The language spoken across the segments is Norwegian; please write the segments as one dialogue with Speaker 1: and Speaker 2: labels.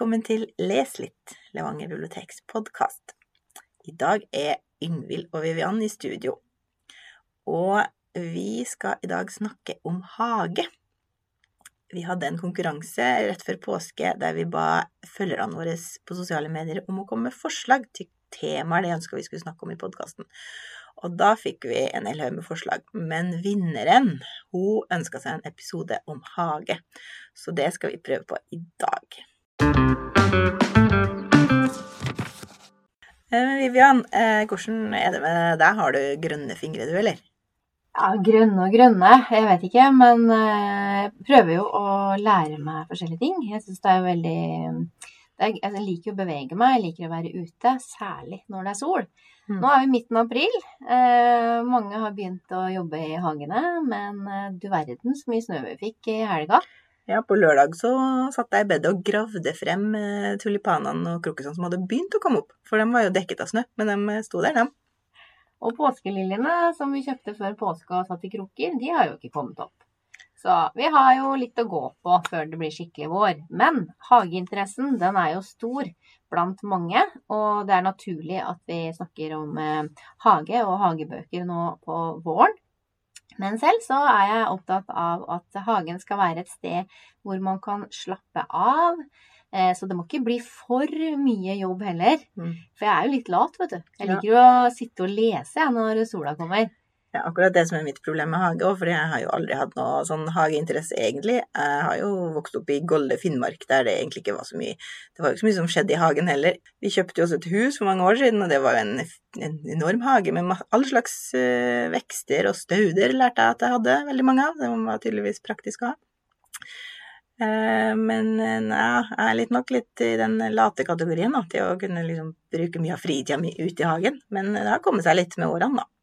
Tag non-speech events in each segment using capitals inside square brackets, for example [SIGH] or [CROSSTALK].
Speaker 1: velkommen til Les litt, Levanger biblioteks podkast. I dag er Yngvild og Vivian i studio, og vi skal i dag snakke om hage. Vi hadde en konkurranse rett før påske der vi ba følgerne våre på sosiale medier om å komme med forslag til temaer de ønska vi skulle snakke om i podkasten. Og da fikk vi en hel haug med forslag, men vinneren hun ønska seg en episode om hage. Så det skal vi prøve på i dag. Eh, Vivian, eh, hvordan er det med deg? Har du grønne fingre, du, eller?
Speaker 2: Ja, grønne og grønne, jeg vet ikke. Men jeg eh, prøver jo å lære meg forskjellige ting. Jeg syns det er veldig er, Jeg liker å bevege meg, jeg liker å være ute. Særlig når det er sol. Mm. Nå er vi midten av april. Mange har begynt å jobbe i hagene, men du verden så mye snø vi fikk i helga.
Speaker 1: Ja, på lørdag så satt jeg i bedet og gravde frem eh, tulipanene og krokusene som hadde begynt å komme opp. For de var jo dekket av snø, men de eh, sto der, de.
Speaker 2: Og påskeliljene som vi kjøpte før påske og satt i krukker, de har jo ikke kommet opp. Så vi har jo litt å gå på før det blir skikkelig vår. Men hageinteressen den er jo stor blant mange, og det er naturlig at vi snakker om eh, hage og hagebøker nå på våren. Men selv så er jeg opptatt av at hagen skal være et sted hvor man kan slappe av. Eh, så det må ikke bli for mye jobb heller. Mm. For jeg er jo litt lat, vet du. Jeg liker jo å sitte og lese når sola kommer.
Speaker 1: Ja, akkurat det som er mitt problem med hage òg, for jeg har jo aldri hatt noe sånn hageinteresse, egentlig. Jeg har jo vokst opp i Golde, Finnmark, der det egentlig ikke var så mye Det var jo ikke så mye som skjedde i hagen heller. Vi kjøpte jo også et hus for mange år siden, og det var jo en, en enorm hage med all slags uh, vekster og stauder, lærte jeg at jeg hadde veldig mange av. Det var tydeligvis praktisk å ha. Uh, men ja, jeg er litt nok litt i den late kategorien, da, til å kunne liksom bruke mye av fritida mi ute i hagen. Men det har kommet seg litt med årene, da.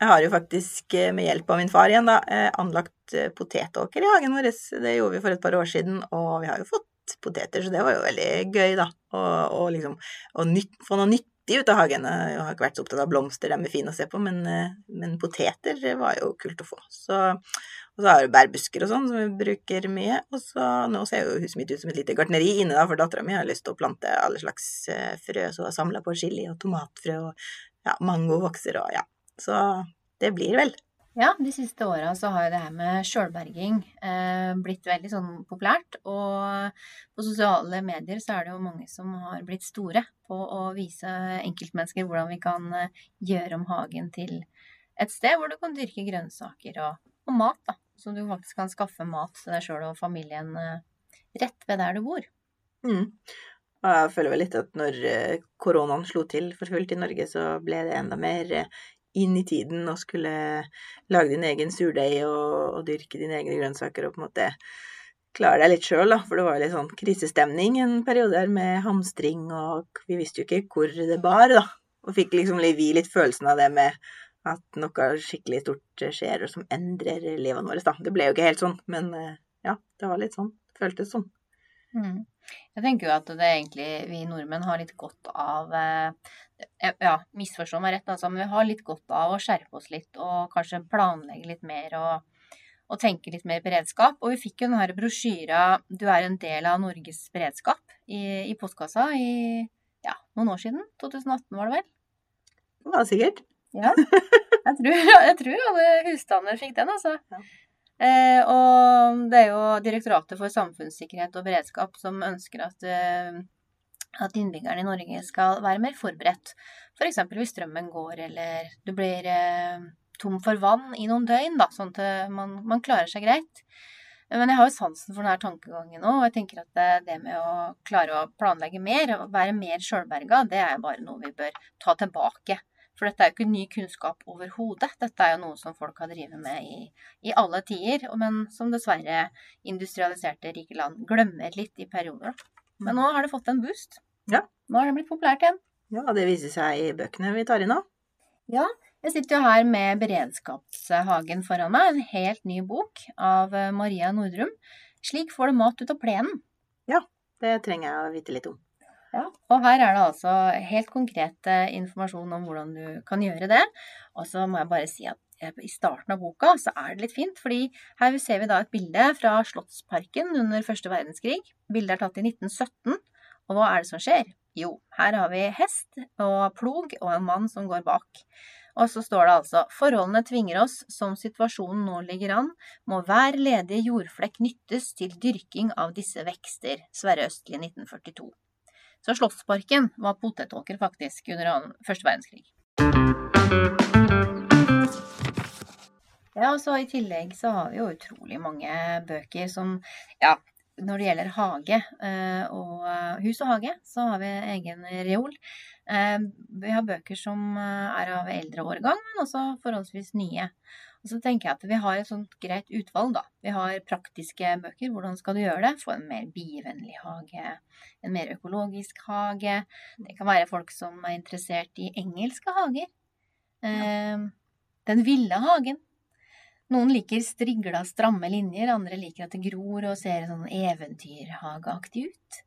Speaker 1: Jeg har jo faktisk eh, med hjelp av min far igjen da, eh, anlagt eh, potetåker i hagen vår. Det gjorde vi for et par år siden, og vi har jo fått poteter, så det var jo veldig gøy, da. Og, liksom å få noe nyttig ut av hagen. Jeg har ikke vært så opptatt av blomster, de er fine å se på, men, men poteter var jo kult å få. Så, og så har vi bærbusker og sånn som vi bruker mye. Og så nå ser jo huset mitt ut som et lite gartneri inne, da, for dattera mi har lyst til å plante alle slags frø, så hun har samla på chili og tomatfrø og ja, mango vokser og ja. Så det blir vel.
Speaker 2: Ja, de siste åra så har jo det her med sjølberging eh, blitt veldig sånn populært. Og på sosiale medier så er det jo mange som har blitt store på å vise enkeltmennesker hvordan vi kan eh, gjøre om hagen til et sted hvor du kan dyrke grønnsaker og, og mat, da. Så du faktisk kan skaffe mat til deg sjøl og familien eh, rett ved der du bor.
Speaker 1: Mm. Og jeg føler vel litt at når eh, koronaen slo til for fullt i Norge, så ble det enda mer inn i tiden og skulle lage din egen surdeig og, og, dyrke dine egne grønnsaker og på en måte klare deg litt sjøl, da. For det var litt sånn krisestemning en periode her med hamstring, og vi visste jo ikke hvor det bar, da. Og fikk liksom vi litt følelsen av det med at noe skikkelig stort skjer og som endrer livet vårt, da. Det ble jo ikke helt sånn, men eh, ja, det var litt sånn. Føltes sånn.
Speaker 2: Mm. Jeg tenker jo at det egentlig vi nordmenn har litt godt av eh, Ja, misforstå meg rett, altså, men vi har litt godt av å skjerpe oss litt og kanskje planlegge litt mer og, og tenke litt mer beredskap. Og vi fikk jo denne brosjyra 'Du er en del av Norges beredskap' i, i postkassa i ja, noen år siden. 2018 var det vel?
Speaker 1: Ja, sikkert.
Speaker 2: Ja. [LAUGHS] Jeg tror, jeg tror alle husstander fikk den, altså. Ja. Eh, og det er jo Direktoratet for samfunnssikkerhet og beredskap som ønsker at, eh, at innbyggerne i Norge skal være mer forberedt. F.eks. For hvis strømmen går eller du blir eh, tom for vann i noen døgn, da, sånn at man, man, klarer seg greit. Men jeg har jo sansen for denne tankegangen nå, og jeg tenker at det, det med å klare å planlegge mer, og være mer sjølberga, det er bare noe vi bør ta tilbake. For dette er jo ikke ny kunnskap overhodet. Dette er jo noe som folk har drevet med i, i, alle tider, men som dessverre industrialiserte rike land glemmer litt i perioder. Men nå har det fått en boost.
Speaker 1: Ja.
Speaker 2: Nå har det blitt populært igjen.
Speaker 1: Ja, det viser seg i bøkene vi tar inn nå.
Speaker 2: Ja, jeg sitter jo her med Beredskapshagen foran meg, en helt ny bok av Maria Nordrum. Slik får du mat ut av plenen.
Speaker 1: Ja, det trenger jeg å vite litt om.
Speaker 2: Ja, og her er det altså helt konkret informasjon om hvordan du kan gjøre det. Og så må jeg bare si at i starten av boka så er det litt fint, fordi her ser vi da et bilde fra Slottsparken under første verdenskrig. Bildet er tatt i 1917. Og hva er det som skjer? Jo, her har vi hest og plog og en mann som går bak. Og så står det altså forholdene tvinger oss, som situasjonen nå ligger an, må hver ledige jordflekk nyttes til dyrking av disse vekster. Sverre Østli 1942. Så Slottsparken var potetåker faktisk under første verdenskrig. Ja, og så I tillegg så har vi jo utrolig mange bøker som Ja, når det gjelder hage eh, og eh, hus og hage, så har vi egen reol. Eh, vi har bøker som er av eldre årgang, men også forholdsvis nye. Og så tenker jeg at vi har et sånt greit utvalg, da. Vi har praktiske bøker. Hvordan skal du gjøre det? Få en mer bievennlig hage. En mer økologisk hage. Det kan være folk som er interessert i engelske hager. Den ville hagen. Noen liker strigla, stramme linjer, andre liker at det gror og ser sånn eventyrhageaktig ut.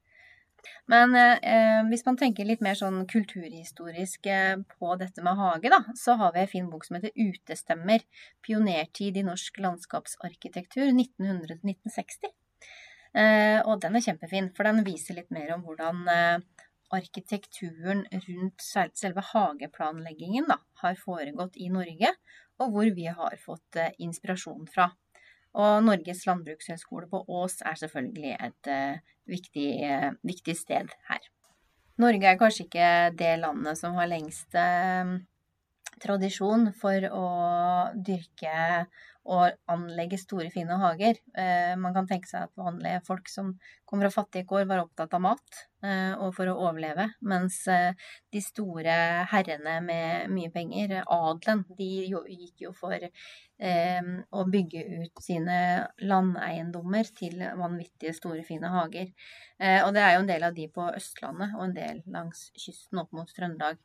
Speaker 2: Men eh, hvis man tenker litt mer sånn kulturhistorisk eh, på dette med hage, da, så har vi en fin bok som heter Utestemmer. Pionertid i norsk landskapsarkitektur 1900-1960. Eh, og den er kjempefin, for den viser litt mer om hvordan eh, arkitekturen rundt selve hageplanleggingen da, har foregått i Norge, og hvor vi har fått eh, inspirasjon fra. Og Norges landbrukshøgskole på Ås er selvfølgelig et uh, viktig, viktig, sted her. Norge er kanskje ikke det landet som har lengst tradisjon for å dyrke å anlegge store, fine hager. Eh, man kan tenke seg at vanlige folk som kommer fra fattige kår, var opptatt av mat eh, og for å overleve, mens eh, de store herrene med mye penger, adelen, de gikk jo for å bygge ut sine landeiendommer til vanvittige, store, fine hager. Og det er jo en del av de på Østlandet og en del langs kysten opp mot Trøndelag.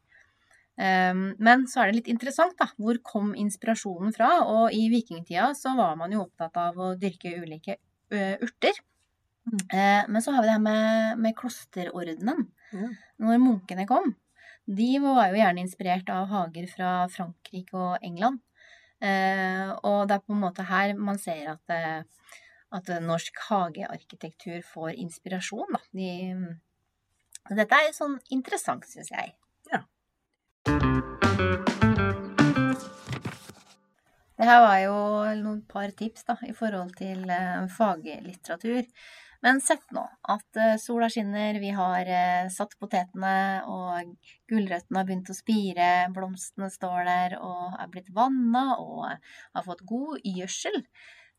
Speaker 2: Ehm, men så er det litt interessant, da. Hvor kom inspirasjonen fra? Og i vikingtida så var man jo opptatt av å dyrke ulike urter. Mm. Eh, men så har vi det her med, med klosterordenen. Mm. Når munkene kom. De var jo gjerne inspirert av hager fra Frankrike og England. Eh, og det er på en måte her man ser at, eh, at norsk hagearkitektur får inspirasjon, da. De, dette er sånn interessant, syns jeg. Det her var jo noen par tips da, i forhold til uh, faglitteratur. Men sett nå at uh, sola skinner, vi har uh, satt potetene, og gulrøttene har begynt å spire, blomstene står der og er blitt vanna og har fått god gjødsel.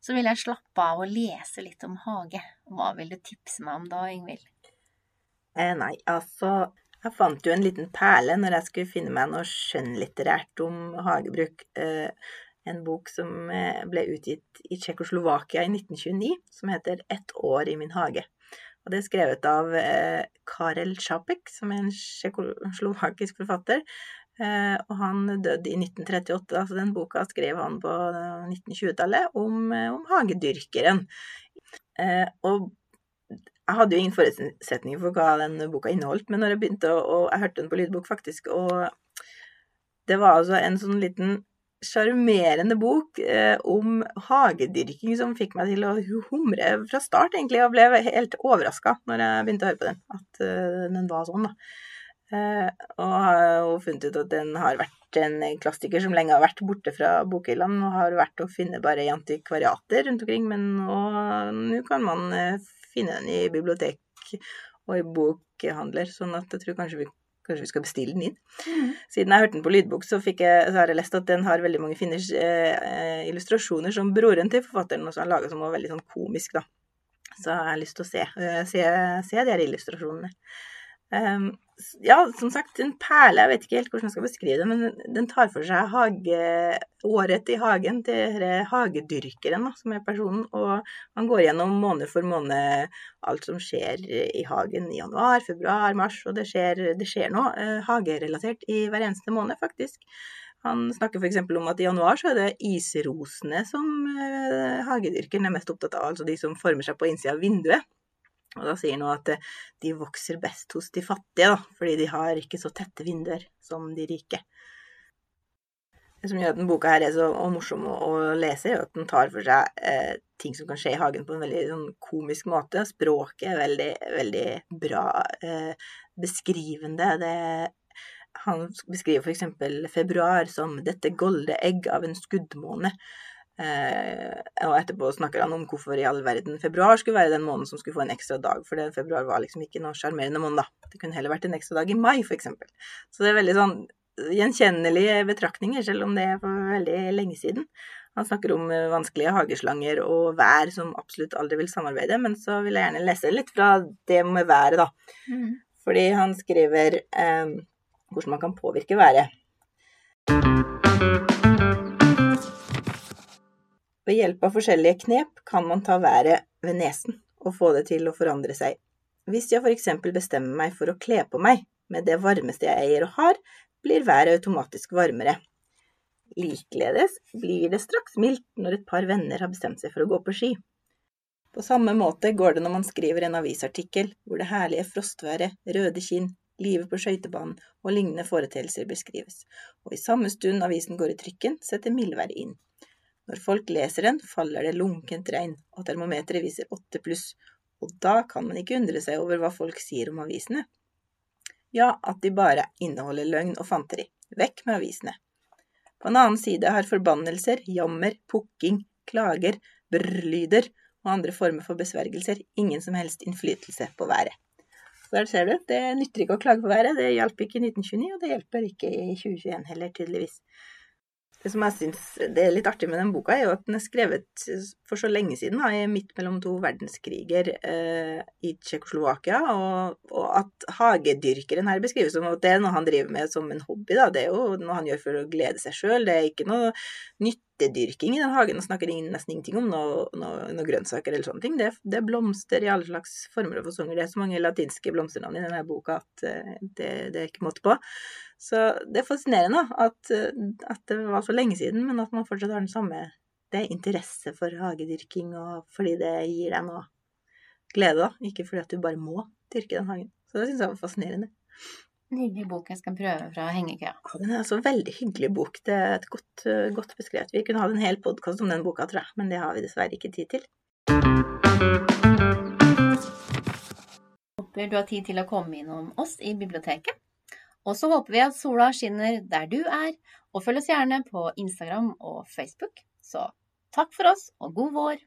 Speaker 2: Så vil jeg slappe av og lese litt om hage. Hva vil du tipse meg om da, Ingvild?
Speaker 1: Eh, nei, altså jeg fant jo en liten perle når jeg skulle finne meg noe skjønnlitterært om hagebruk. Eh, en bok som eh, ble utgitt i Tsjekkoslovakia i 1929, som heter 'Ett år i min hage'. Og det er skrevet av eh, Karel Čapek, som er en tsjekkoslovakisk forfatter. Og han døde i 1938, så den boka skrev han på 1920-tallet om, om hagedyrkeren. Og jeg hadde jo ingen forutsetninger for hva den boka inneholdt, men når jeg begynte å, og jeg hørte den på lydbok, faktisk, og det var altså en sånn liten sjarmerende bok eh, om hagedyrking som fikk meg til å humre fra start, egentlig, og ble helt overraska når jeg begynte å høre på den, at uh, den var sånn, da. Eh, og har funnet ut at den har vært en klassiker som lenge har vært borte fra bokhyllene, og har vært å finne bare i antikvariater rundt omkring, men nå kan man finne den i bibliotek og i bokhandler, sånn at jeg tror kanskje vi, kanskje vi skal bestille den inn. Mm. Siden jeg hørte den på lydbok, så, jeg, så, har jeg lest at den har veldig mange fine eh, illustrasjoner som broren til forfatteren også har laga, som var veldig sånn komisk, da. Så jeg har lyst til å se, eh, se, se de her illustrasjonene. Um, ja, som sagt, en perle. Jeg vet ikke helt hvordan jeg skal beskrive det, men den tar for seg hage, året i hagen til hagedyrkeren, da, som er personen. Og man går gjennom måned for måned alt som skjer i hagen i januar, februar, mars. Og det skjer, det skjer noe eh, hagerelatert i hver eneste måned, faktisk. Han snakker f.eks. om at i januar så er det isrosene som eh, hagedyrkeren er mest opptatt av, altså de som former seg på innsida av vinduet. Og da sier han at eh, de vokser best hos de fattige, da, fordi de har ikke så tette vinduer som de rike. Det som gjør at denne boka her er så morsom å lese, er at den tar for seg eh, ting som kan skje i hagen på en veldig sånn, komisk måte. Språket er veldig, veldig bra eh, beskrivende. Det, han beskriver f.eks. februar som 'dette golde egg av en skuddmåne'. Eh, og etterpå snakker han om hvorfor i all verden februar skulle være den måneden som skulle få en ekstra dag, for februar var liksom ikke noe sjarmerende måned. Det kunne heller vært en ekstra dag i mai, f.eks. Så det er veldig sånn gjenkjennelige betraktninger, selv om det er for veldig lenge siden. Han snakker om eh, vanskelige hageslanger og vær som absolutt aldri vil samarbeide, men så vil jeg gjerne lese litt fra det med været, da. Mm. Fordi han skriver eh, hvordan man kan påvirke været. Ved hjelp av forskjellige knep kan man ta været ved nesen og få det til å forandre seg. Hvis jeg f.eks. bestemmer meg for å kle på meg med det varmeste jeg eier og har, blir været automatisk varmere. Likeledes blir det straks mildt når et par venner har bestemt seg for å gå på ski. På samme måte går det når man skriver en avisartikkel hvor det herlige frostværet, røde kinn, livet på skøytebanen og lignende foreteelser beskrives, og i samme stund avisen går i trykken, setter mildværet inn. Når folk leser den, faller det lunkent regn, og termometeret viser åtte pluss, og da kan man ikke undre seg over hva folk sier om avisene. Ja, at de bare inneholder løgn og fanteri. Vekk med avisene. På en annen side har forbannelser, jammer, pukking, klager, brrlyder og andre former for besvergelser ingen som helst innflytelse på været. Der ser du, det nytter ikke å klage på været. Det hjalp ikke i 1929, og det hjelper ikke i 2021 heller, tydeligvis. Det som jeg syns er litt artig med den boka, er jo at den er skrevet for så lenge siden, da, midt mellom to verdenskriger eh, i Tsjekkoslovakia, og, og, at hagedyrkeren her beskrives som at det er noe han driver med som en hobby. Da. Det er jo noe han gjør for å glede seg sjøl. Det er ikke noe nyttedyrking i den hagen. Og snakker nesten ingenting om noe, noe, noe grønnsaker eller sånne ting. Det, det, er blomster i alle slags former og fasonger. Det er så mange latinske blomsternavn i denne boka at eh, det, det er ikke måte på. Så det er fascinerende at, at, det var så lenge siden, men at man fortsatt har den samme Det er interesse for hagedyrking, og fordi det gir deg noe glede, da. Ikke fordi at du bare må dyrke den hagen. Så det syns jeg var fascinerende.
Speaker 2: En hyggelig bok jeg skal prøve fra hengekøya.
Speaker 1: Ja, den er altså en veldig hyggelig bok. Det er et godt, godt beskrevet. Vi kunne hatt en hel podkast om den boka, tror jeg, men det har vi dessverre ikke tid til.
Speaker 2: Håper du har tid til å komme innom oss i biblioteket. Og så håper vi at sola skinner der du er, og følg oss gjerne på Instagram og Facebook. Så takk for oss, og god vår!